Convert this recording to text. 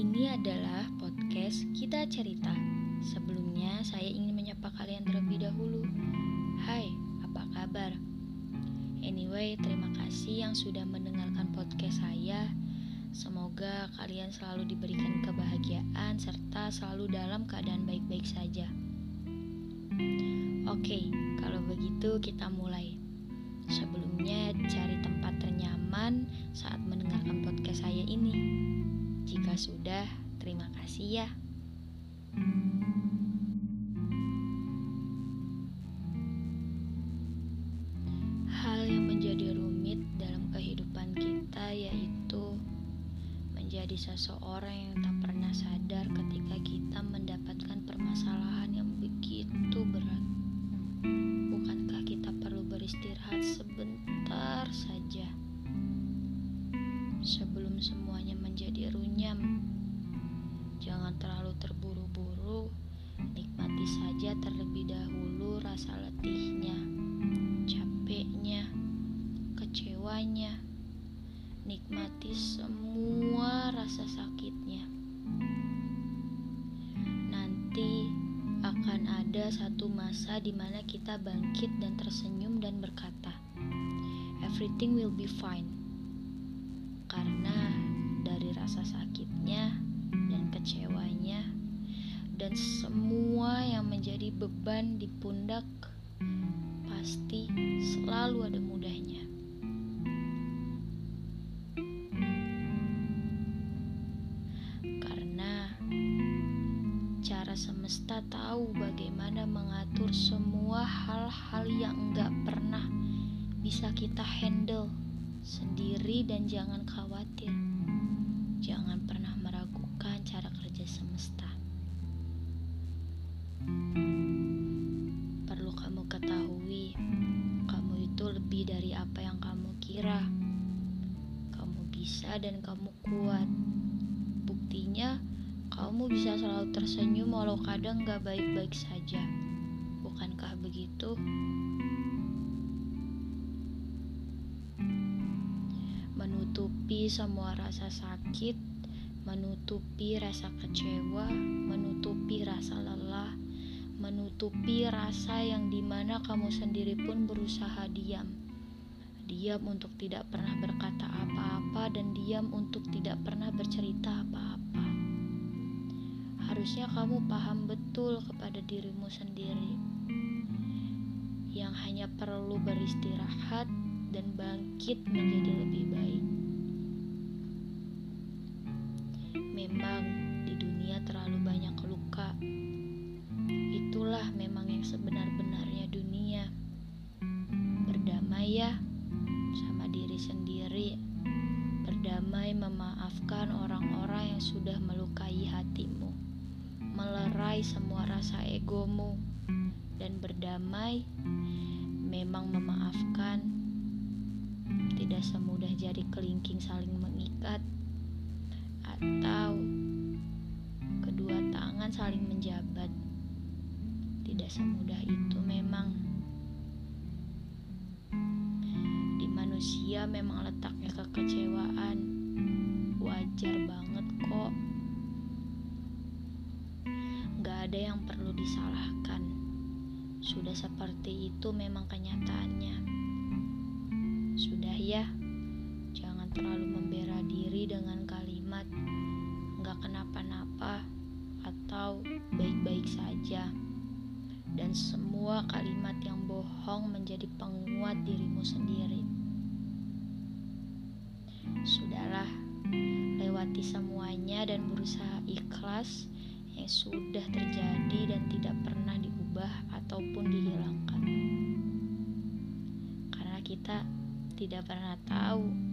adalah podcast Kita Cerita. Sebelumnya, saya ingin menyapa kalian terlebih dahulu. Hai, apa kabar? Anyway, terima kasih yang sudah mendengarkan podcast saya. Semoga kalian selalu diberikan kebahagiaan serta selalu dalam keadaan baik-baik saja. Oke, kalau begitu kita mulai. Sebelumnya, cari tempat ternyaman saat mendengarkan podcast saya ini. Jika sudah, terima kasih ya. Hal yang menjadi rumit dalam kehidupan kita yaitu menjadi seseorang yang tak pernah sadar ketika kita mendapatkan permasalahan yang begitu berat. Bukankah kita perlu beristirahat sebentar saja nikmati saja terlebih dahulu rasa letihnya, capeknya, kecewanya. Nikmati semua rasa sakitnya. Nanti akan ada satu masa di mana kita bangkit dan tersenyum dan berkata, "Everything will be fine." Karena dari rasa sakitnya beban di pundak pasti selalu ada mudahnya. Karena cara semesta tahu bagaimana mengatur semua hal-hal yang enggak pernah bisa kita handle sendiri dan jangan khawatir. Jangan pernah meragukan cara kerja semesta. Perlu lebih dari apa yang kamu kira. Kamu bisa dan kamu kuat. Buktinya, kamu bisa selalu tersenyum walau kadang gak baik-baik saja. Bukankah begitu? Menutupi semua rasa sakit, menutupi rasa kecewa, menutupi rasa lelah, menutupi rasa yang di mana kamu sendiri pun berusaha diam. Diam untuk tidak pernah berkata apa-apa dan diam untuk tidak pernah bercerita apa-apa. Harusnya kamu paham betul kepada dirimu sendiri yang hanya perlu beristirahat dan bangkit menjadi lebih baik. Memang di dunia terlalu banyak luka. Itulah memang yang sebenar-benarnya memaafkan orang-orang yang sudah melukai hatimu. Melerai semua rasa egomu dan berdamai memang memaafkan tidak semudah jari kelingking saling mengikat atau kedua tangan saling menjabat. Tidak semudah itu memang. Di manusia memang letaknya kekecewaan. Wajar banget kok. Gak ada yang perlu disalahkan. Sudah seperti itu memang kenyataannya. Sudah ya, jangan terlalu membela diri dengan kalimat "nggak kenapa-napa" atau "baik-baik saja", dan semua kalimat yang bohong menjadi penguat dirimu sendiri. Sudahlah, lewati semuanya dan berusaha ikhlas yang sudah terjadi dan tidak pernah diubah ataupun dihilangkan. Karena kita tidak pernah tahu